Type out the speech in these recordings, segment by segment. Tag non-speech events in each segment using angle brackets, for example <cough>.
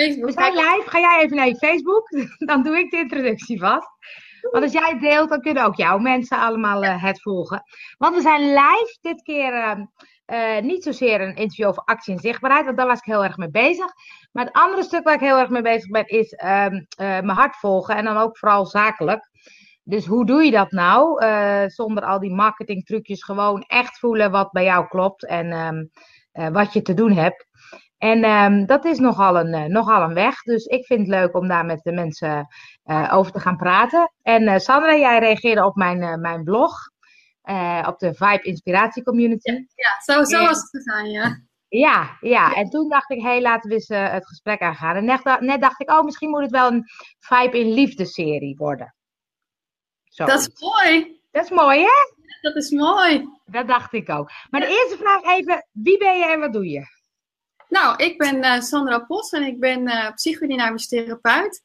Facebook. We zijn live. Ga jij even naar je Facebook? <laughs> Dan doe ik de introductie vast. Want als jij deelt, dan kunnen ook jouw mensen allemaal uh, het volgen. Want we zijn live dit keer uh, niet zozeer een interview over actie en zichtbaarheid, want daar was ik heel erg mee bezig. Maar het andere stuk waar ik heel erg mee bezig ben, is uh, mijn hart volgen. En dan ook vooral zakelijk. Dus hoe doe je dat nou? zonder al die marketingtrucjes, gewoon echt voelen wat bij jou klopt en um, wat je te doen hebt. En um, dat is nogal een, uh, nogal een weg. Dus ik vind het leuk om daar met de mensen uh, over te gaan praten. En uh, Sandra, jij reageerde op mijn, mijn blog. op de Vibe Inspiratie Community. Ja, ja zo, zo was het gegaan, ja. Ja, ja, en toen dacht ik, hé, hey, laten we eens het gesprek aangaan. En net, net, dacht ik, oh, misschien moet het wel een Vibe in Liefde serie worden. Zo. Dat is mooi. Dat is mooi, hè? Dat is mooi. Dat dacht ik ook. Maar de eerste vraag even, wie ben je en wat doe je? Nou, ik ben uh, Sandra Pos en ik ben uh, psychodynamisch therapeut.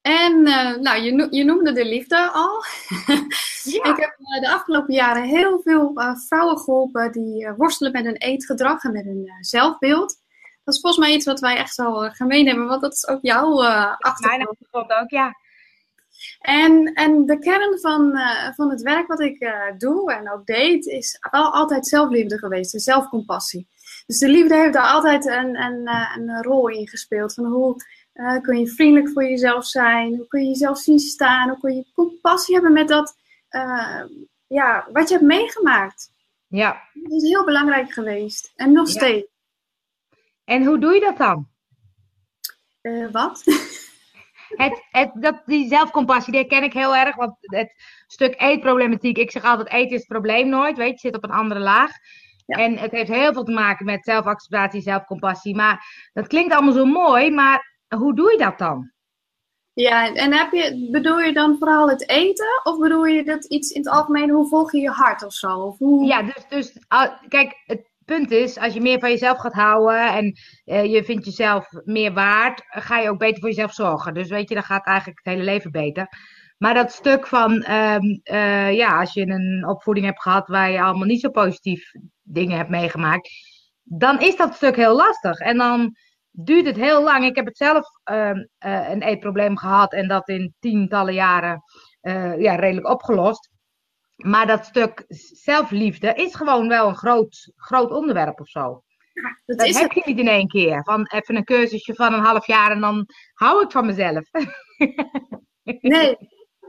En uh, nou, je, je, noemde de liefde al. <laughs> Ja. ik heb de afgelopen jaren heel veel vrouwen geholpen die worstelen met hun eetgedrag en met hun zelfbeeld. Dat is volgens mij iets wat wij echt wel gemeen hebben, want dat is ook jouw achtergrond. Mijn achtergrond ook, ja. En, en de kern van, van het werk wat ik doe en ook deed, is wel altijd zelfliefde geweest, de zelfcompassie. Dus de liefde heeft daar altijd een, een, eh, een rol in gespeeld. Van hoe uh, kun je vriendelijk voor jezelf zijn? Hoe kun je jezelf zien staan? Hoe kun je compassie hebben met dat, uh, ja, wat je hebt meegemaakt? Ja. Dat is heel belangrijk geweest. En nog steeds. En hoe doe je dat dan? Uh, wat? <laughs> Het, het, dat, die zelfcompassie, die ken ik heel erg. Want het stuk eetproblematiek, ik zeg altijd eten is het probleem nooit. Weet je, zit op een andere laag. En het heeft heel veel te maken met zelfacceptatie, zelfcompassie. Maar dat klinkt allemaal zo mooi, maar hoe doe je dat dan? Ja, en heb je, bedoel je dan vooral het eten? Of bedoel je dat iets in het algemeen, hoe volg je je hart of zo? Of hoe... Ja, dus, dus kijk, het punt is, als je meer van jezelf gaat houden en uh, je vindt jezelf meer waard, ga je ook beter voor jezelf zorgen. Dus weet je, dan gaat eigenlijk het hele leven beter. Maar dat stuk van, um, uh, ja, als je een opvoeding hebt gehad waar je allemaal niet zo positief dingen hebt meegemaakt, dan is dat stuk heel lastig. En dan duurt het heel lang. Ik heb het zelf uh, uh, een eetprobleem gehad en dat in tientallen jaren uh, ja, redelijk opgelost. Maar dat stuk zelfliefde is gewoon wel een groot, groot onderwerp of zo. Ja, dat, dat heb je niet in één keer. Van even een cursusje van een half jaar en dan hou ik van mezelf. <laughs> nee,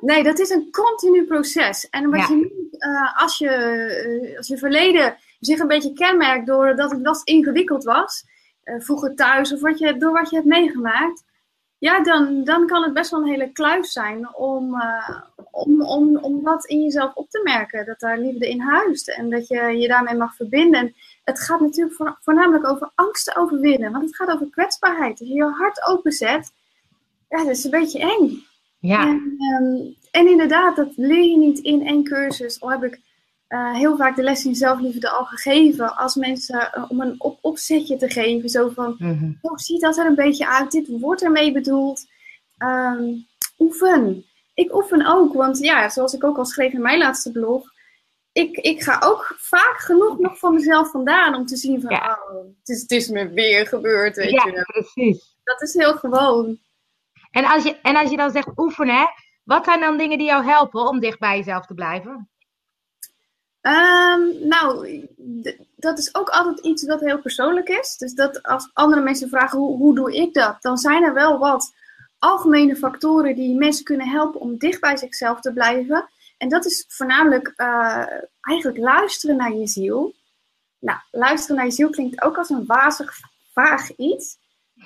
nee, dat is een continu proces. En wat je nu, als, je, als je verleden zich een beetje kenmerkt doordat het wat ingewikkeld was, uh, vroeger thuis of wat je, door wat je hebt meegemaakt, ja, dan, dan kan het best wel een hele kluif zijn om, om, om, om dat in jezelf op te merken. Dat daar liefde in huist en dat je je daarmee mag verbinden. En het gaat natuurlijk voor, voornamelijk over angst te overwinnen, want het gaat over kwetsbaarheid. Als je je hart openzet, ja, dat is een beetje eng. Ja. En, um, en inderdaad, dat leer je niet in één cursus. Al heb ik uh, heel vaak de les in zelfliefde al gegeven. Als mensen uh, om een op opzetje te geven. Zo van, mm -hmm. oh, ziet dat er een beetje uit? Dit wordt ermee bedoeld. Um, oefen. Ik oefen ook, want ja, zoals ik ook al schreef in mijn laatste blog. Ik, ik ga ook vaak genoeg nog van mezelf vandaan om te zien van, ja. oh, het is, het is me weer gebeurd, weet ja, je. precies. Dat is heel gewoon. En als, je, en als je dan zegt oefenen, wat zijn dan dingen die jou helpen om dicht bij jezelf te blijven? Um, nou, dat is ook altijd iets wat heel persoonlijk is. Dus dat als andere mensen vragen hoe, hoe doe ik dat, dan zijn er wel wat algemene factoren die mensen kunnen helpen om dicht bij zichzelf te blijven. En dat is voornamelijk uh, eigenlijk luisteren naar je ziel. Nou, luisteren naar je ziel klinkt ook als een wazig, vaag iets.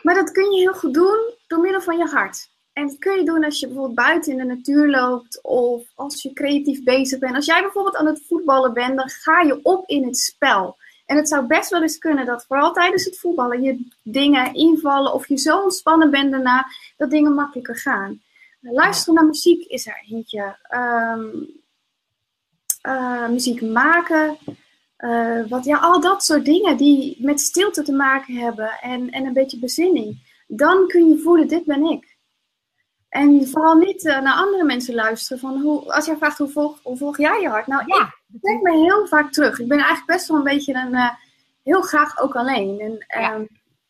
Maar dat kun je heel goed doen door middel van je hart. En dat kun je doen als je bijvoorbeeld buiten in de natuur loopt of als je creatief bezig bent. Als jij bijvoorbeeld aan het voetballen bent, dan ga je op in het spel. En het zou best wel eens kunnen dat vooral tijdens het voetballen je dingen invallen of je zo ontspannen bent daarna dat dingen makkelijker gaan. Luisteren naar muziek is er eentje. Um, uh, muziek maken. Uh, wat, ja, al dat soort dingen die met stilte te maken hebben en, en een beetje bezinning. Dan kun je voelen, dit ben ik. En vooral niet uh, naar andere mensen luisteren. Van hoe, als jij vraagt hoe volg, hoe volg jij je hart? Nou, ja. ik denk me heel vaak terug. Ik ben eigenlijk best wel een beetje een, uh, heel graag ook alleen. En, ja. um,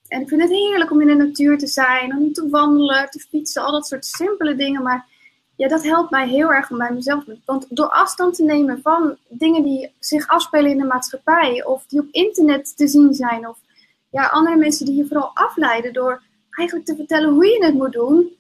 En ik vind het heerlijk om in de natuur te zijn, om te wandelen, te fietsen, al dat soort simpele dingen. Maar ja, dat helpt mij heel erg om bij mezelf. Want door afstand te nemen van dingen die zich afspelen in de maatschappij, of die op internet te zien zijn, of ja, andere mensen die je vooral afleiden door eigenlijk te vertellen hoe je het moet doen,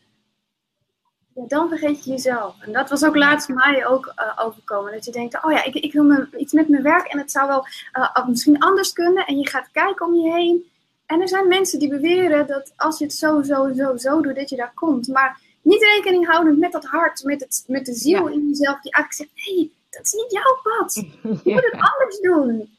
ja, dan vergeet je jezelf. En dat was ook laatst mij ook uh, overkomen. Dat je denkt, oh ja, ik, ik wil me, iets met mijn werk en het zou wel uh, misschien anders kunnen. En je gaat kijken om je heen. En er zijn mensen die beweren dat als je het zo, zo, zo, zo doet, dat je daar komt. Maar niet rekening houden met dat hart, met, het, met de ziel in jezelf, die eigenlijk zegt: hé, hey, dat is niet jouw pad. <laughs> Je moet het anders doen.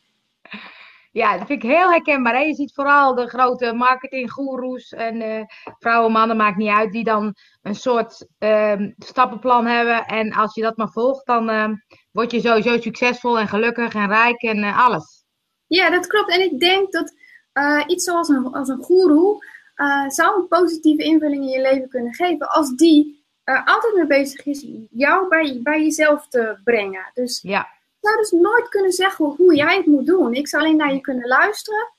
Ja, dat vind ik heel herkenbaar. Hè? Je ziet vooral de grote marketinggoeroes en uh, vrouwen, mannen, maakt niet uit, die dan een soort uh, stappenplan hebben. En als je dat maar volgt, dan uh, word je sowieso succesvol en gelukkig en rijk en eh, alles. Ja, dat klopt. En ik denk dat iets zoals een, als een goeroe zou een positieve invulling in je leven kunnen geven als die er altijd mee bezig is jou bij, bij jezelf te brengen. Dus ja zou dus nooit kunnen zeggen hoe jij het moet doen. Ik zou alleen naar je kunnen luisteren.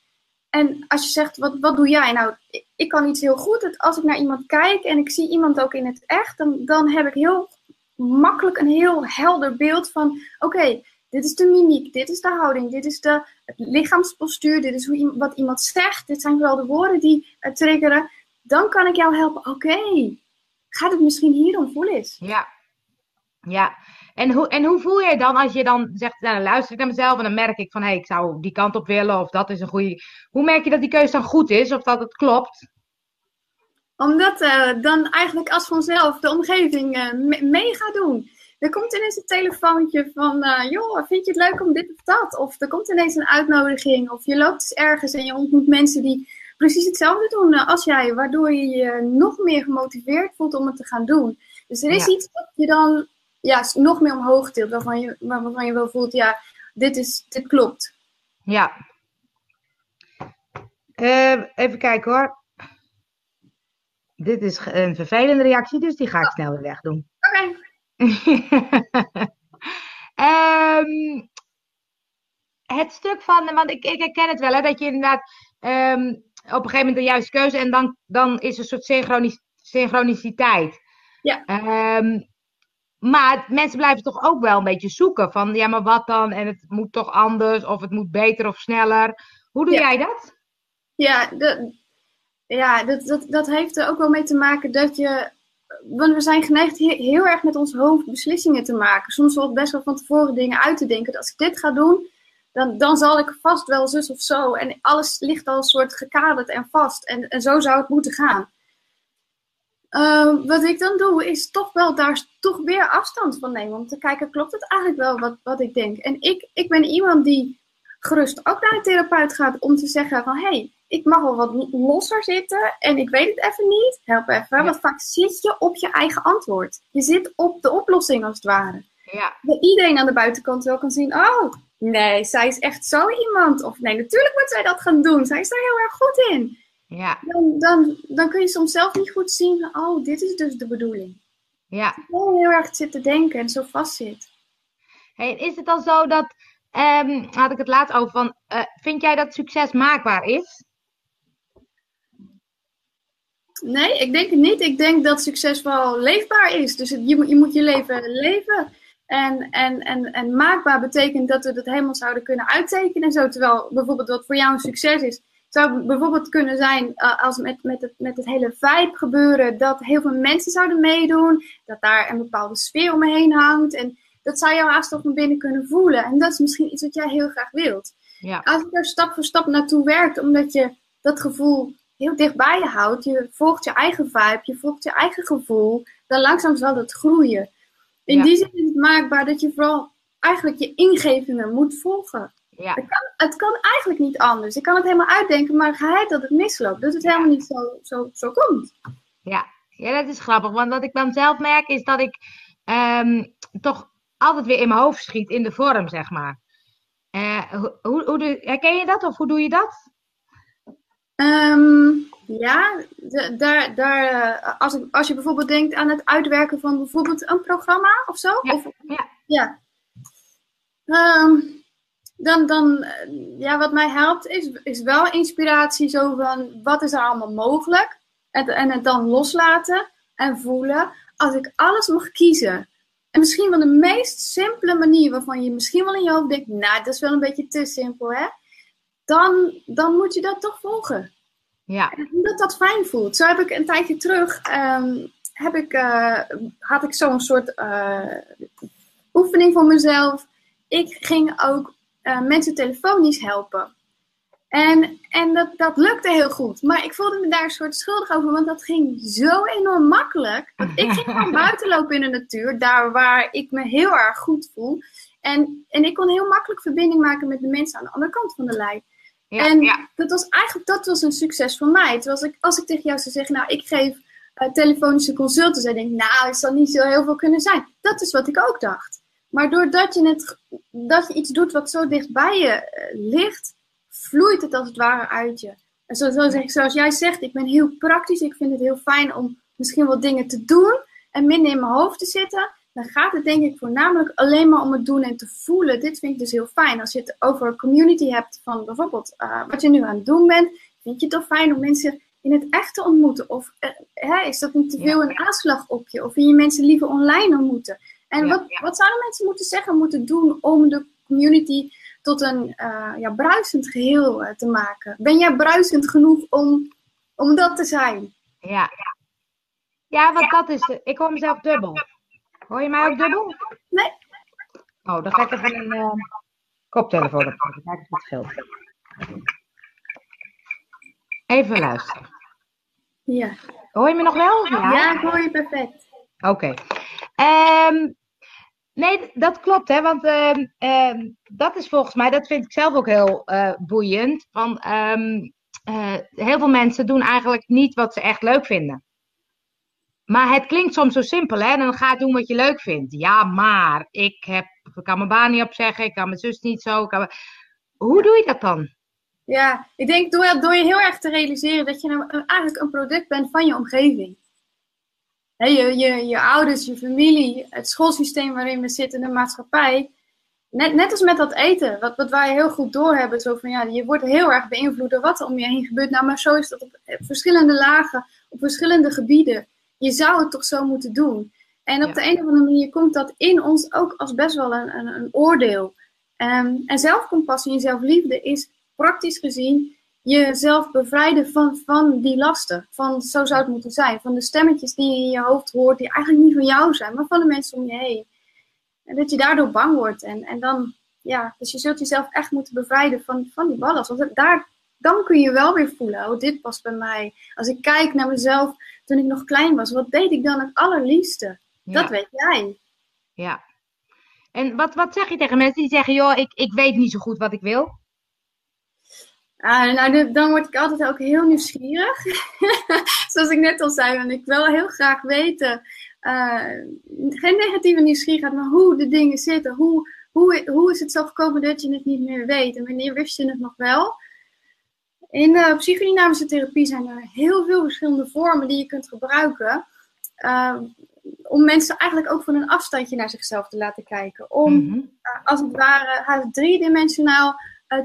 En als je zegt, wat, wat doe jij? Nou, ik kan iets heel goed. Dat als ik naar iemand kijk en ik zie iemand ook in het echt, dan, dan heb ik heel makkelijk een heel helder beeld van: oké, dit is de mimiek, dit is de houding, dit is de het lichaamspostuur, dit is hoe, wat iemand zegt, dit zijn wel de woorden die uh, triggeren. Dan kan ik jou helpen. Oké, gaat het misschien hierom voelen? Ja, ja. En hoe, en hoe voel je dan als je dan zegt, nou, dan luister ik naar mezelf en dan merk ik van, hé, hey, ik zou die kant op willen of dat is een goede. Hoe merk je dat die keuze dan goed is of dat het klopt? Omdat uh, dan eigenlijk als vanzelf de omgeving uh, mee gaat doen. Er komt ineens een telefoontje van, uh, joh, vind je het leuk om dit of dat? Of er komt ineens een uitnodiging. Of je loopt eens ergens en je ontmoet mensen die precies hetzelfde doen als jij. Waardoor je je nog meer gemotiveerd voelt om het te gaan doen. Dus er is iets wat je dan ja, nog meer omhoog tilt. Waarvan je, waarvan je wel voelt, ja, dit, is, dit klopt. Ja. Uh, even kijken hoor. Dit is een vervelende reactie, dus die ga ik oh. snel weer weg doen. Oké. Okay. Um, <laughs> het stuk van, want ik, ik herken het wel, hè, dat je inderdaad um, op een gegeven moment de juiste keuze en dan, dan is er een soort synchronis, synchroniciteit. Ja. Um, maar mensen blijven toch ook wel een beetje zoeken van, ja, maar wat dan? En het moet toch anders, of het moet beter of sneller. Hoe doe jij dat? Ja, de, ja dat, dat, dat heeft er ook wel mee te maken dat je. Want we zijn geneigd heel, erg met ons hoofd beslissingen te maken. Soms wel best wel van tevoren dingen uit te denken. Dat als ik dit ga doen, dan, dan zal ik vast wel zus of zo. En alles ligt al een soort gekaderd en vast. En, en zo zou het moeten gaan. Ehm, wat ik dan doe, is toch wel daar toch weer afstand van nemen. Om te kijken, klopt het eigenlijk wel wat, wat ik denk? En ik, ik ben iemand die gerust ook naar een therapeut gaat om te zeggen van... hey, ik mag wel wat losser zitten en ik weet het even niet. Help even. Want vaak zit je op je eigen antwoord. Je zit op de oplossing als het ware. Ja. Dat iedereen aan de buitenkant wel kan zien... oh, nee, zij is echt zo iemand. Of nee, natuurlijk moet zij dat gaan doen. Zij is daar heel erg goed in. Ja. Dan, dan, dan kun je soms zelf niet goed zien, oh, dit is dus de bedoeling. Ja. Gewoon heel erg zitten denken en zo vast zit. Hey, is het dan zo dat, um, had ik het laatst over, van, uh, vind jij dat succes maakbaar is? Nee, ik denk het niet. Ik denk dat succes wel leefbaar is. Dus je, moet, je moet je leven leven. En, en, en, en maakbaar betekent dat we dat helemaal zouden kunnen uittekenen. Zo, terwijl bijvoorbeeld wat voor jou een succes is, zou bijvoorbeeld kunnen zijn uh, als met, met, het, met het hele vibe gebeuren, dat heel veel mensen zouden meedoen, dat daar een bepaalde sfeer om me heen hangt. En dat zou jou haast van binnen kunnen voelen. En dat is misschien iets wat jij heel graag wilt. Ja. Als je er stap voor stap naartoe werkt, omdat je dat gevoel heel dichtbij je houdt, je volgt je eigen vibe, je volgt je eigen gevoel, dan langzaam zal dat groeien. In die zin is het maakbaar dat je vooral eigenlijk je ingevingen moet volgen. Ja. Het, kan, het kan eigenlijk niet anders. Ik kan het helemaal uitdenken, maar geheid dat het misloopt. Dat het helemaal niet zo, zo, zo komt. Ja. ja, dat is grappig. Want wat ik dan zelf merk is dat ik um, toch altijd weer in mijn hoofd schiet in de vorm, zeg maar. Uh, hoe, hoe, doe, herken je dat of hoe doe je dat? Um, ja, de, daar, daar, uh, als, ik, als je bijvoorbeeld denkt aan het uitwerken van bijvoorbeeld een programma of zo. Ja. Of, ja. ja. Um, dan, dan eh, ja, wat mij helpt is, is wel inspiratie zo van wat is er allemaal mogelijk. En, en het dan loslaten en voelen. Als ik alles mag kiezen. En misschien wel de meest simpele manier waarvan je misschien wel in je hoofd denkt, nou, dat is wel een beetje te simpel, hè? Dan, dan moet je dat toch volgen. Ja. dat dat fijn voelt. Zo heb ik een tijdje terug, ehm, heb ik, uh, had ik zo'n soort uh, oefening voor mezelf. Ik ging ook uh, mensen telefonisch helpen. En, en dat, dat lukte heel goed. Maar ik voelde me daar een soort schuldig over, want dat ging zo enorm makkelijk. Want ik ging gewoon <laughs> buiten lopen in de natuur, daar waar ik me heel erg goed voel. En, en ik kon heel makkelijk verbinding maken met de mensen aan de andere kant van de lijn. Ja, en ja. dat was eigenlijk dat was een succes voor mij. Terwijl als ik, als ik tegen jou zou zeggen, nou, ik geef uh, telefonische consulten, en denk nou, het zal niet zo heel veel kunnen zijn. Dat is wat ik ook dacht. Maar doordat je, het, dat je iets doet wat zo dicht bij je uh, ligt, vloeit het als het ware uit je. En zo, zo zeg, zoals jij zegt, ik ben heel praktisch. Ik vind het heel fijn om misschien wat dingen te doen en minder in mijn hoofd te zitten. Dan gaat het denk ik voornamelijk alleen maar om het doen en te voelen. Dit vind ik dus heel fijn. Als je het over een community hebt van bijvoorbeeld uh, wat je nu aan het doen bent. Vind je het toch fijn om mensen in het echt te ontmoeten? Of uh, is dat niet te veel een aanslag op je? Of wil je mensen liever online ontmoeten? En wat, wat zouden mensen moeten zeggen, moeten doen om de community tot een uh, ja, bruisend geheel te maken. Ben jij bruisend genoeg om, om dat te zijn? Ja. Ja, want dat is... Ik hoor mezelf dubbel. Hoor je mij ook dubbel? Nee. Oh, dan ga ik even een uh, koptelefoon op. Kijk eens wat scheelt. Even luisteren. Ja. Hoor je me nog wel? Ja, ja ik hoor je perfect. Oké. Okay. Um, Nee, dat klopt, hè? Want uh, uh, dat is volgens mij, dat vind ik zelf ook heel uh, boeiend. Want um, heel veel mensen doen eigenlijk niet wat ze echt leuk vinden. Maar het klinkt soms zo simpel, hè? Dan ga je doen wat je leuk vindt. Ja, maar ik, heb, kan mijn baan niet opzeggen, ik kan mijn zus niet zo. Kan... Hoe doe je dat dan? Ja, ik denk door, door je heel erg te realiseren dat je nou eigenlijk een product bent van je omgeving je, je, je ouders, je familie, het schoolsysteem waarin we zitten, de maatschappij. Net, net als met dat eten, wat, wat wij heel goed doorhebben. Zo van, ja, je wordt heel erg beïnvloed door wat er om je heen gebeurt. Nou, maar zo is dat op verschillende lagen, op verschillende gebieden. Je zou het toch zo moeten doen. En op de een of andere manier komt dat in ons ook als best wel een, een, een oordeel. Um, en zelfcompassie en zelfliefde is praktisch gezien jezelf bevrijden van, van die lasten. Van zo zou het moeten zijn. Van de stemmetjes die je in je hoofd hoort, die eigenlijk niet van jou zijn, maar van de mensen om je heen. En dat je daardoor bang wordt. En, en dan, ja, dus je zult jezelf echt moeten bevrijden van, van die ballast. Want daar, dan kun je wel weer voelen, oh, dit past bij mij. Als ik kijk naar mezelf toen ik nog klein was, wat deed ik dan het allerliefste? Dat weet jij. Ja. En wat, wat zeg je tegen mensen die zeggen, joh, ik, ik weet niet zo goed wat ik wil? Uh, nou, dan word ik altijd ook heel nieuwsgierig. <laughs> Zoals ik net al zei, want ik wil heel graag weten, uh, geen negatieve nieuwsgierigheid, maar hoe de dingen zitten. Hoe, hoe, hoe is het zo gekomen dat je het niet meer weet? En wanneer wist je het nog wel? In de psychodynamische therapie zijn er heel veel verschillende vormen die je kunt gebruiken. Uh, om mensen eigenlijk ook van een afstandje naar zichzelf te laten kijken. Om mm -hmm. als het ware driedimensionaal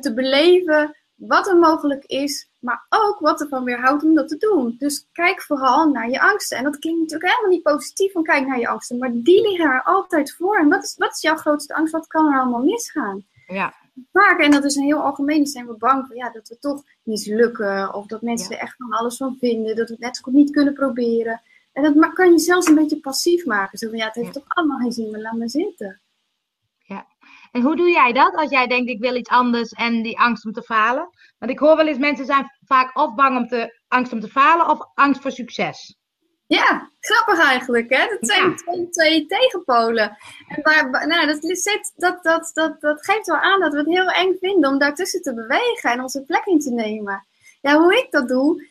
te beleven wat er mogelijk is, maar ook wat er van weerhoudt om dat te doen. Dus kijk vooral naar je angsten. En dat klinkt natuurlijk helemaal niet positief van kijk naar je angsten, maar die liggen er altijd voor. En wat is, wat is jouw grootste angst? Wat kan er allemaal misgaan? Ja. Vaak, en dat is een heel algemeen, zijn we bang voor ja, dat we toch mislukken. Of dat mensen er echt van alles van vinden. Dat we het net zo goed niet kunnen proberen. En dat kan je zelfs een beetje passief maken. Zo van ja, het heeft toch allemaal geen zin, maar laat me zitten. En hoe doe jij dat als jij denkt, ik wil iets anders en die angst om te falen? Want ik hoor wel eens, mensen zijn vaak of bang om te, angst om te falen of angst voor succes. Ja, grappig eigenlijk, hè? Dat zijn twee, twee, tegenpolen. En waar, nou, dat, zit, dat, dat, dat, dat geeft wel aan dat we het heel eng vinden om daartussen te bewegen en onze plek in te nemen. Ja, hoe ik dat doe,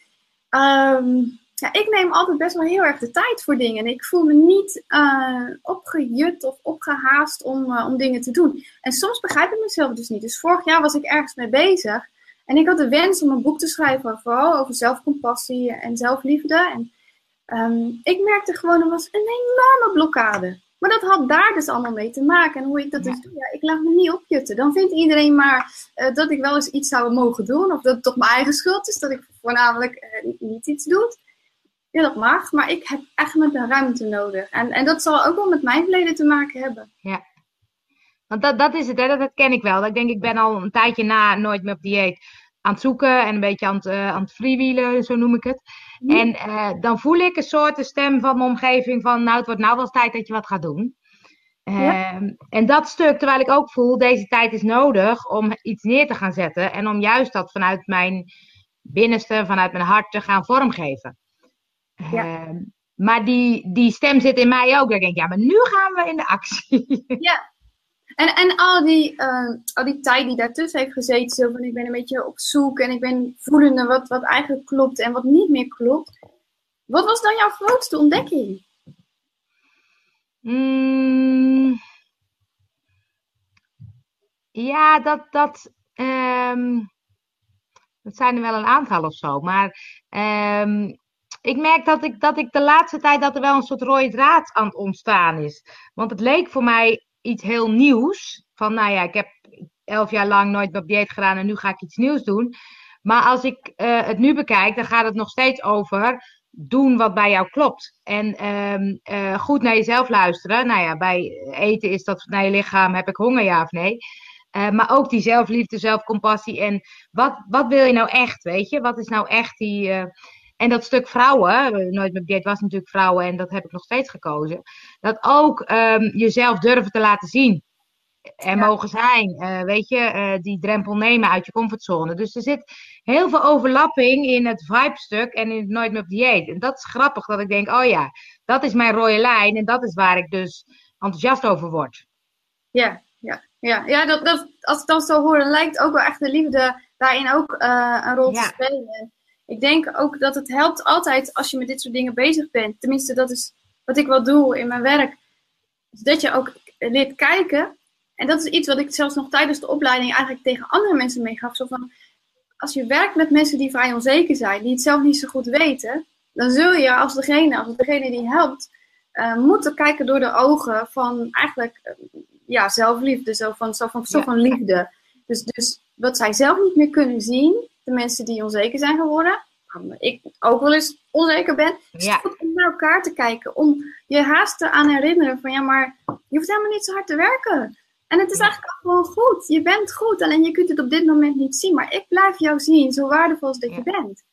um, ja, ik neem altijd best wel heel erg de tijd voor dingen. En ik voel me niet uh, opgejut of opgehaast om, uh, om dingen te doen. En soms begrijp ik mezelf dus niet. Dus vorig jaar was ik ergens mee bezig. En ik had de wens om een boek te schrijven, vooral over zelfcompassie en zelfliefde. En um, ik merkte gewoon, er was een enorme blokkade. Maar dat had daar dus allemaal mee te maken. En hoe ik dat dus doe, ja, ik laat me niet opjutten. Dan vindt iedereen maar uh, dat ik wel eens iets zou mogen doen. Of dat het toch mijn eigen schuld is dat ik voornamelijk uh, niet iets doe. Ja, dat mag. Maar ik heb echt met de ruimte nodig. En, en dat zal ook wel met mijn verleden te maken hebben. Ja. Want dat, dat is het, hè? Dat, dat ken ik wel. Ik denk, ik ben al een tijdje na Nooit meer op dieet aan het zoeken en een beetje aan het, uh, aan het freewheelen, zo noem ik het. Mm. En uh, dan voel ik een soort stem van mijn omgeving van, nou, het wordt nou wel eens tijd dat je wat gaat doen. Ja. Uh, en dat stuk, terwijl ik ook voel, deze tijd is nodig om iets neer te gaan zetten en om juist dat vanuit mijn binnenste, vanuit mijn hart te gaan vormgeven. Ja. Ehm, maar die, die stem zit in mij ook. Dan denk ik, ja, maar nu gaan we in de actie. Ja, <laughs> en, en al, die, uh, al die tijd die daartussen heeft gezeten, zo van ik ben een beetje op zoek en ik ben voelende wat, wat eigenlijk klopt en wat niet meer klopt. Wat was dan jouw grootste ontdekking? Mm, ja, dat, dat, um, dat zijn er wel een aantal of zo. Maar um, ik merk dat ik, dat ik de laatste tijd dat er wel een soort rode draad aan het ontstaan is. Want het leek voor mij iets heel nieuws. Van nou ja, ik heb elf jaar lang nooit op dieet gedaan en nu ga ik iets nieuws doen. Maar als ik uh, het nu bekijk, dan gaat het nog steeds over doen wat bij jou klopt. En um, uh, goed naar jezelf luisteren. Nou ja, bij eten is dat naar je lichaam, heb ik honger ja of nee. Uh, maar ook die zelfliefde, zelfcompassie. En wat, wat wil je nou echt, weet je? Wat is nou echt die... En dat stuk vrouwen, nooit met dieet was natuurlijk vrouwen en dat heb ik nog steeds gekozen. Dat ook um, jezelf durven te laten zien. En ja. mogen zijn, uh, weet je, uh, die drempel nemen uit je comfortzone. Dus er zit heel veel overlapping in het vibe-stuk en in het nooit meer op dieet. En dat is grappig dat ik denk, oh ja, dat is mijn rode lijn en dat is waar ik dus enthousiast over word. Ja, ja, ja. ja dat, dat, als ik dan zo hoor, dan lijkt ook wel echt de liefde daarin ook uh, een rol ja. te spelen ik denk ook dat het helpt altijd als je met dit soort dingen bezig bent. Tenminste, dat is wat ik wel doe in mijn werk. Dat je ook leert kijken. En dat is iets wat ik zelfs nog tijdens de opleiding eigenlijk tegen andere mensen meegaf. Zo van, als je werkt met mensen die vrij onzeker zijn, die het zelf niet zo goed weten, dan zul je als degene, als degene die helpt, uh, moeten kijken door de ogen van eigenlijk uh, ja, zelfliefde, zo van, zo van, zo van liefde. Dus, dus wat zij zelf niet meer kunnen zien, de mensen die onzeker zijn geworden. Ik ook wel eens onzeker ben. Ja. om naar elkaar te kijken. Om je haast te aan herinneren van ja, maar je hoeft helemaal niet zo hard te werken. En het is eigenlijk ook gewoon goed. Je bent goed. Alleen je kunt het op dit moment niet zien. Maar ik blijf jou zien, zo waardevol als dat ja. je bent.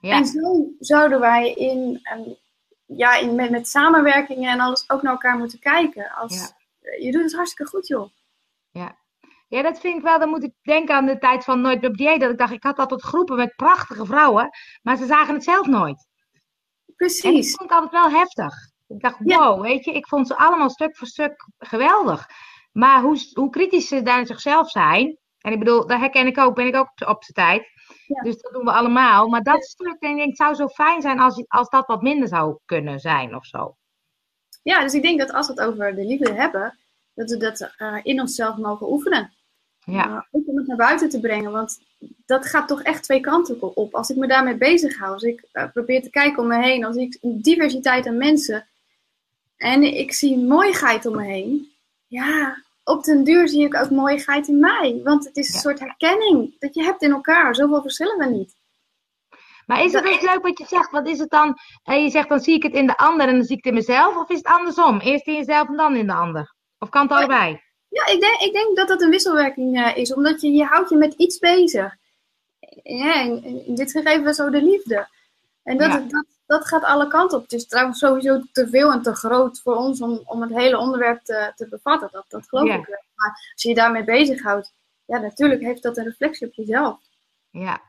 En zo zouden wij in, um, ja, in, met, met samenwerkingen en alles ook naar elkaar moeten kijken. Als, Je doet het hartstikke goed, joh. Ja, ja, dat vind ik wel. Dan moet ik denken aan de tijd van Nooit op dieet. Dat ik dacht, ik had altijd groepen met prachtige vrouwen. Maar ze zagen het zelf nooit. Precies. En dat vond ik altijd wel heftig. Ik dacht, wow, ja. weet je. Ik vond ze allemaal stuk voor stuk geweldig. Maar hoe, hoe kritisch ze daar zichzelf zijn. En ik bedoel, daar herken ik ook. Ben ik ook op, op zijn tijd. Ja. Dus dat doen we allemaal. Maar dat stuk, denk ik, het zou zo fijn zijn als, als dat wat minder zou kunnen zijn of zo. Ja, dus ik denk dat als we het over de liefde hebben, dat we dat uh, in onszelf mogen oefenen. Ja. Uh, ook om het naar buiten te brengen, want dat gaat toch echt twee kanten op. Als ik me daarmee bezig hou, als ik uh, probeer te kijken om me heen, als ik een diversiteit aan mensen en ik zie mooiigheid om me heen, ja, op den duur zie ik ook mooiigheid in mij. Want het is een ja. soort herkenning dat je hebt in elkaar. Zoveel verschillen we niet. Maar is het ook leuk wat je zegt? Wat is het dan? Je zegt dan zie ik het in de ander en dan zie ik het in mezelf? Of is het andersom? Eerst in jezelf en dan in de ander? Of kan het allebei? Ja, ik denk, ik denk dat dat een wisselwerking uh, is, omdat je, je houdt je met iets bezig. Ja, in, in dit gegeven zo de liefde. En dat, ja. dat, dat gaat alle kanten op. Het is trouwens sowieso te veel en te groot voor ons om, om het hele onderwerp te, te bevatten. Dat, dat geloof ja. ik wel. Maar als je je daarmee bezighoudt, ja, natuurlijk heeft dat een reflectie op jezelf. Ja.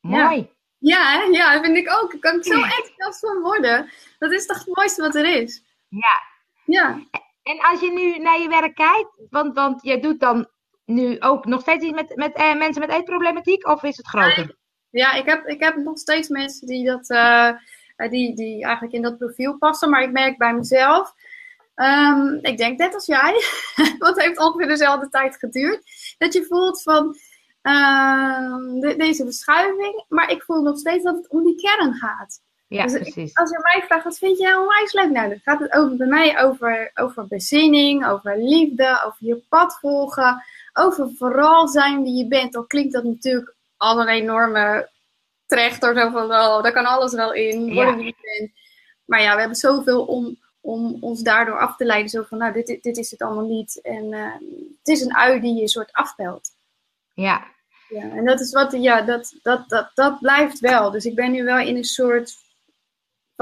Mooi. Ja, ja, ja vind ik ook. Ik kan zo <clears throat> enthousiast van worden. Dat is toch het mooiste wat er is. Ja. Ja. En als je nu naar je werk kijkt, want, want je doet dan nu ook nog steeds iets met, met eh, mensen met eetproblematiek, of is het groter? Ja, ik heb, ik heb nog steeds mensen die, dat, uh, die, die eigenlijk in dat profiel passen, maar ik merk bij mezelf, um, ik denk net als jij, <laughs> want het heeft ongeveer dezelfde tijd geduurd, dat je voelt van de, deze verschuiving, maar ik voel nog steeds dat het om die kern gaat. Ja, Dus precies. Als je mij vraagt, wat vind jij onwijs leuk? Nou, dan gaat het over, bij mij over, over bezinning, over liefde, over je pad volgen, over vooral zijn wie je bent. Dan klinkt dat natuurlijk als een enorme trechter, zo van, oh, daar kan alles wel in, worden wie je bent. Maar ja, we hebben zoveel om, om ons daardoor af te leiden. Zo van, nou, dit, dit is het allemaal niet. En eh, het is een ui die je een soort afpelt. Ja, Ja, en dat is wat, ja, dat, dat, dat, dat blijft wel. Dus ik ben nu wel in een soort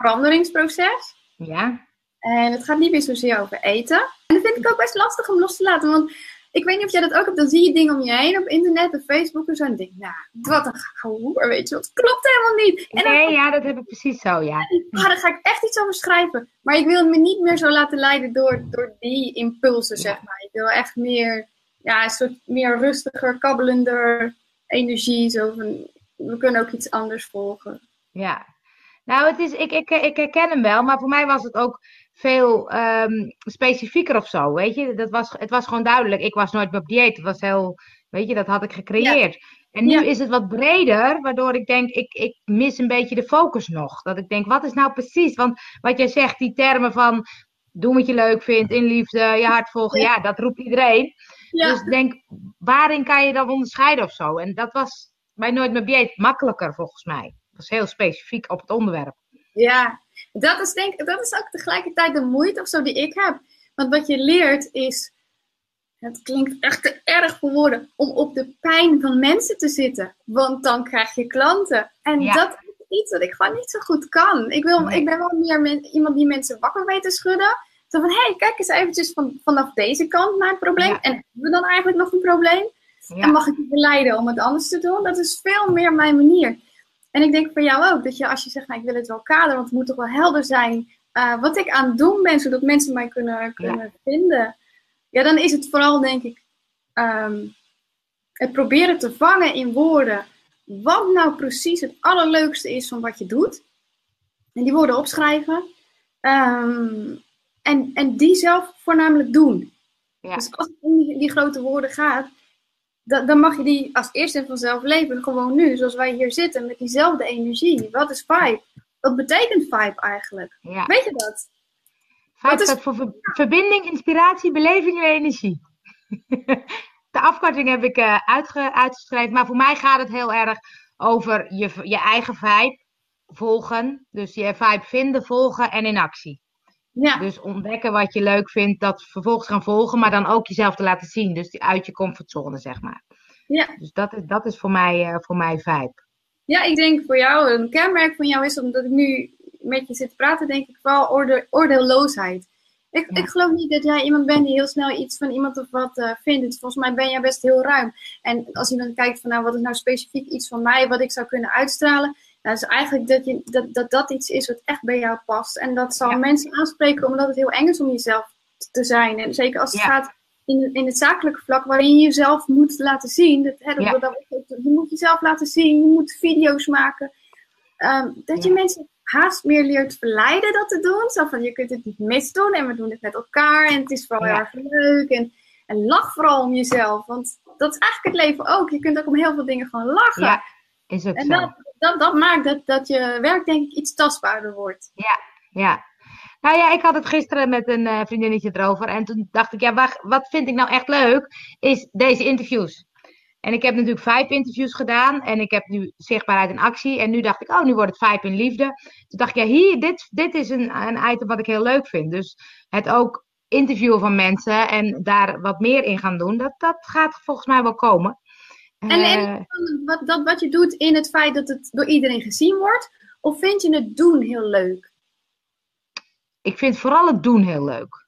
veranderingsproces. ja, En het gaat niet meer zozeer over eten. En dat vind ik ook best lastig om los te laten. Want ik weet niet of jij dat ook hebt. Dan zie je dingen om je heen op internet of Facebook en zo. En denk nou, wat een hoer, weet je. Het klopt helemaal niet. En dan, nee, ja, dat heb ik precies zo, ja. ah, daar ga ik echt iets over schrijven. Maar ik wil me niet meer zo laten leiden door, door die impulsen, zeg maar. Ik wil echt meer, ja, een soort meer rustiger, kabbelender energie. Zo van, we kunnen ook iets anders volgen. Ja. Nou, het is, ik, ik, ik herken hem wel, maar voor mij was het ook veel ehm, specifieker of zo, weet je. Dat was, het was gewoon duidelijk. Ik was nooit op dieet. Het was heel, weet je, dat had ik gecreëerd. En nu Ja. is het wat breder, waardoor ik denk, ik, ik mis een beetje de focus nog. Dat ik denk, wat is nou precies? Want wat jij zegt, die termen van doen wat je leuk vindt, in liefde, je hart volgen, ja, dat roept iedereen. Ja, Dus ik denk, waarin kan je dat onderscheiden of zo? En dat was bij Nooit meer dieet makkelijker volgens mij. Was heel specifiek op het onderwerp. Ja, dat is, denk, dat is ook tegelijkertijd de moeite of zo die ik heb. Want wat je leert is, het klinkt echt te erg voor woorden, om op de pijn van mensen te zitten. Want dan krijg je klanten. En Ja. dat is iets wat ik gewoon niet zo goed kan. Ik, wil, Nee. ik ben wel meer men- iemand die mensen wakker weet te schudden. Zo van, hé, hey, kijk eens eventjes van, vanaf deze kant naar het probleem. Ja. En hebben we dan eigenlijk nog een probleem? En mag ik je verleiden om het anders te doen? Dat is veel meer mijn manier. En ik denk voor jou ook, dat je als je zegt, nou, ik wil het wel kaderen, want het moet toch wel helder zijn eh, wat ik aan het doen ben, zodat mensen mij kunnen, kunnen vinden. Ja, dan is het vooral, denk ik, ehm, het proberen te vangen in woorden wat nou precies het allerleukste is van wat je doet. En die woorden opschrijven. Ehm, en, en die zelf voornamelijk doen. Ja. Dus als het om die, die grote woorden gaat, dan mag je die als eerste vanzelf leven. Gewoon nu, zoals wij hier zitten, met diezelfde energie. Wat is vibe? Wat betekent vibe eigenlijk? ja. Weet je dat? Vibe is- staat voor ver- verbinding, inspiratie, beleving en energie. <laughs> De afkorting heb ik eh, uitge- uitgeschreven, maar voor mij gaat het heel erg over je, je eigen vibe volgen. Dus je vibe vinden, volgen en in actie. Ja, Dus ontdekken wat je leuk vindt, dat vervolgens gaan volgen, maar dan ook jezelf te laten zien. Dus uit je comfortzone, zeg maar. ja. Dus dat is, dat is voor, mij, eh, voor mij vibe. ja, ik denk voor jou, een kenmerk van jou is, omdat ik nu met je zit te praten, denk ik vooral oorde- oordeelloosheid. Ik, Ja. ik geloof niet dat jij iemand bent die heel snel iets van iemand of wat eh, vindt. Volgens mij ben jij best heel ruim. En als je dan kijkt van nou, wat is nou specifiek iets van mij wat ik zou kunnen uitstralen. Nou, is eigenlijk dat, je, dat, dat dat iets is wat echt bij jou past. En dat zal Ja. mensen aanspreken omdat het heel eng is om jezelf te zijn. En zeker als het Ja. gaat in, in het zakelijke vlak waarin je jezelf moet laten zien. Dat, hè, dat, Ja. dat- dat- je moet jezelf laten zien, je moet video's maken. Ehm, dat je mensen haast meer leert verleiden dat te doen. Zo van, je kunt het niet misdoen en we doen het met elkaar en het is vooral heel erg leuk. En, en lach vooral om jezelf, want dat is eigenlijk het leven ook. Je kunt ook om heel veel dingen gewoon lachen. Ja, is ook en zo. dat, dat, maakt dat, dat je werk denk ik iets tastbaarder wordt. Ja. Nou ja, ik had het gisteren met een eh, vriendinnetje erover. En toen dacht ik, ja, wat vind ik nou echt leuk? Is deze interviews. En ik heb natuurlijk vijf interviews gedaan. En ik heb nu zichtbaarheid in actie. En nu dacht ik, oh, nu wordt het vijf in liefde. Toen dacht ik, ja, hier, dit, dit is een, een item wat ik heel leuk vind. Dus het ook interviewen van mensen en daar wat meer in gaan doen, dat, dat gaat volgens mij wel komen. En, Eh, en wat, dat, wat je doet in het feit dat het door iedereen gezien wordt, of vind je het doen heel leuk? ik vind vooral het doen heel leuk.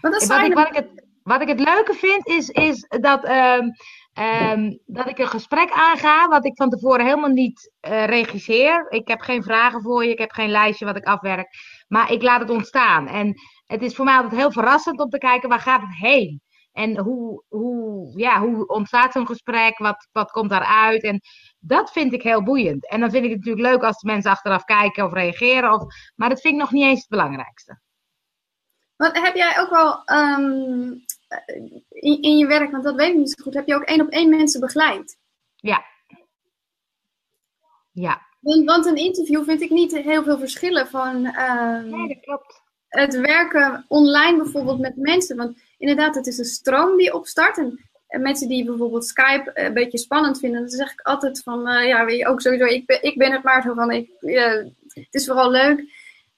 Want dat Wat zijn ik, wat, ik het, wat ik het leuke vind, is, is dat, ehm, ehm, dat ik een gesprek aanga, wat ik van tevoren helemaal niet eh, regisseer. Ik heb geen vragen voor je, ik heb geen lijstje wat ik afwerk, maar ik laat het ontstaan. En het is voor mij altijd heel verrassend om te kijken, waar gaat het heen? En hoe, hoe, ja, hoe ontstaat zo'n gesprek? Wat, wat komt daaruit? En dat vind ik heel boeiend. En dan vind ik het natuurlijk leuk als de mensen achteraf kijken of reageren. Of, maar dat vind ik nog niet eens het belangrijkste. Want heb jij ook wel ehm, in, in je werk, want dat weet ik niet zo goed, heb je ook één op één mensen begeleid? Ja. Ja. Want een interview vind ik niet heel veel verschillen van ehm, nee, dat klopt. het werken online bijvoorbeeld met mensen. Want inderdaad, het is een stroom die opstart. En, en mensen die bijvoorbeeld Skype een beetje spannend vinden, dan zeg ik altijd van, eh, ja, weet je, ook sowieso, ik ben, ik ben het maar zo van, ik, eh, het is vooral leuk.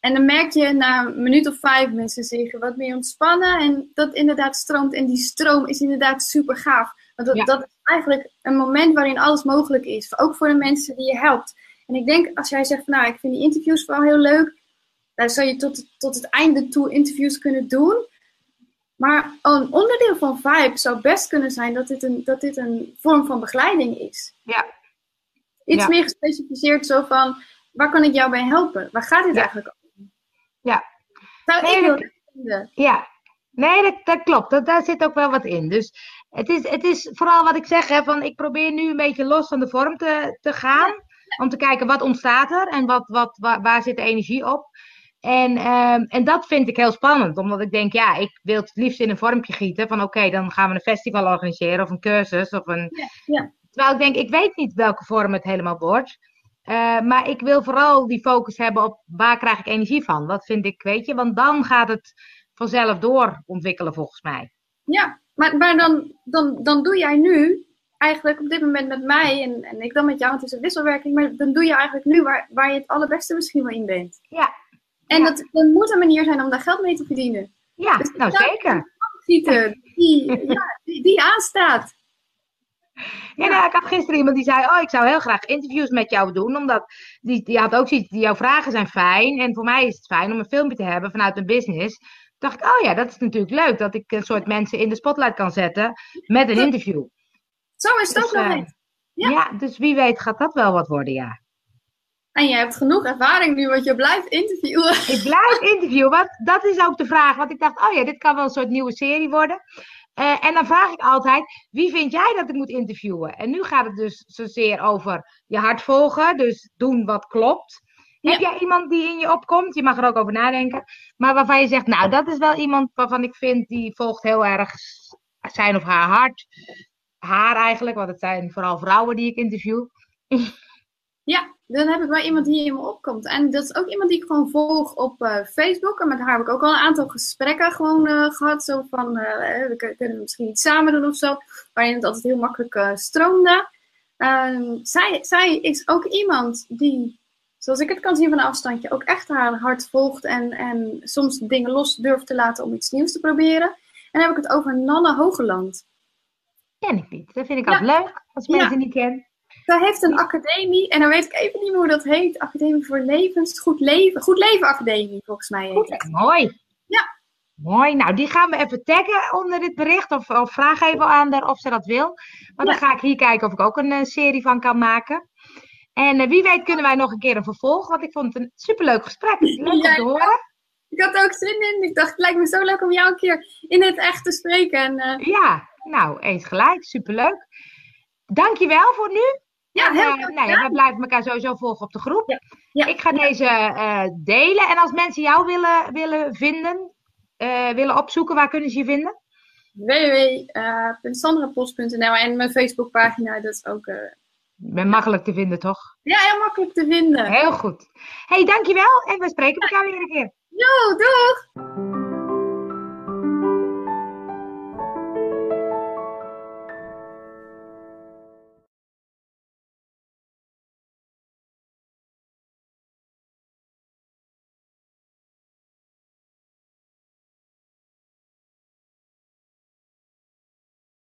En dan merk je na een minuut of vijf mensen zich wat meer ontspannen en dat inderdaad stroomt. En die stroom is inderdaad super gaaf. Want dat, Ja. dat is eigenlijk een moment waarin alles mogelijk is. Ook voor de mensen die je helpt. En ik denk, als jij zegt, van, nou, ik vind die interviews vooral heel leuk. Dan zou je tot, tot het einde toe interviews kunnen doen. Maar een onderdeel van Vibe zou best kunnen zijn dat dit een, dat dit een vorm van begeleiding is. Ja. Iets Ja. meer gespecificeerd zo van, waar kan ik jou bij helpen? Waar gaat dit Ja. eigenlijk over? Ja. Zou Nee, ik dat- vinden. Ja, nee, dat, dat klopt. Dat, daar zit ook wel wat in. Dus het is, het is vooral wat ik zeg, hè, van ik probeer nu een beetje los van de vorm te, te gaan. Om te kijken wat ontstaat er en wat, wat, waar, waar zit de energie op. En, ehm, en dat vind ik heel spannend, omdat ik denk, ja, ik wil het liefst in een vormpje gieten. Van oké, dan gaan we een festival organiseren of een cursus. Of een... Ja, ja. Terwijl ik denk, ik weet niet welke vorm het helemaal wordt. Eh, maar ik wil vooral die focus hebben op waar krijg ik energie van. Dat vind ik, weet je, want dan gaat het vanzelf doorontwikkelen volgens mij. Ja, maar, maar dan, dan, dan doe jij nu eigenlijk op dit moment met mij en, en ik dan met jou, het is een wisselwerking, maar dan doe je eigenlijk nu waar, waar je het allerbeste misschien wel in bent. Ja. En Ja. dat, dat moet een manier zijn om daar geld mee te verdienen. Ja, Dus nou zeker. Die, ja, die, die aanstaat. Ja, nou, ik had gisteren iemand die zei, oh, ik zou heel graag interviews met jou doen, omdat die, die had ook zoiets, jouw vragen zijn fijn en voor mij is het fijn om een filmpje te hebben vanuit een business. Toen dacht ik, oh ja, dat is natuurlijk leuk, dat ik een soort mensen in de spotlight kan zetten met een interview. Zo is het Dus, ook nog eh, net. Ja. Ja. dus wie weet gaat dat wel wat worden, ja. En je hebt genoeg ervaring nu, want je blijft interviewen. Ik blijf interviewen, want dat is ook de vraag. Want ik dacht, oh ja, dit kan wel een soort nieuwe serie worden. Eh, en dan vraag ik altijd, wie vind jij dat ik moet interviewen? En nu gaat het dus zozeer over je hart volgen, dus doen wat klopt. Heb jij iemand die in je opkomt? Je mag er ook over nadenken. Maar waarvan je zegt, nou, dat is wel iemand waarvan ik vind, die volgt heel erg zijn of haar hart. Haar eigenlijk, want het zijn vooral vrouwen die ik interview. Ja, dan heb ik wel iemand die in me opkomt. En dat is ook iemand die ik gewoon volg op eh, Facebook. En met haar heb ik ook al een aantal gesprekken gewoon eh, gehad. Zo van, eh, we kun- kunnen misschien iets samen doen of zo. Waarin het altijd heel makkelijk stroomde. Ehm, zij, zij is ook iemand die, zoals ik het kan zien van een afstandje, ook echt haar hart volgt. En, en soms dingen los durft te laten om iets nieuws te proberen. En dan heb ik het over Nanne Hogeland. Ken ik niet. Dat vind ik Ja. altijd leuk, als Ja. mensen niet kennen. Zij heeft een academie, en dan weet ik even niet meer hoe dat heet. Academie voor Levens, Goed Leven. Goed Leven Academie, volgens mij heet het. Mooi. Ja. Mooi. Nou, die gaan we even taggen onder dit bericht. Of, of vraag even aan haar of ze dat wil. Want dan ga ik hier kijken of ik ook een eh, serie van kan maken. En eh, wie weet kunnen wij nog een keer een vervolg. Want ik vond het een superleuk gesprek. Leuk om Ja, te horen. Ik had er ook zin in. Ik dacht, het lijkt me zo leuk om jou een keer in het echt te spreken. En, eh, Ja, nou, eens gelijk. Superleuk. Dankjewel voor nu. Ja, En, heel eh, nou ja, we blijven elkaar sowieso volgen op de groep. Ja, ja, ik ga deze eh, delen. En als mensen jou willen, willen vinden, eh, willen opzoeken, waar kunnen ze je vinden? www.sandrapost.nl en mijn Facebookpagina, dat is ook eh, ben makkelijk te vinden, toch? ja, heel makkelijk te vinden. Heel goed. hey, dankjewel. En we spreken elkaar weer een keer. Jo, doeg!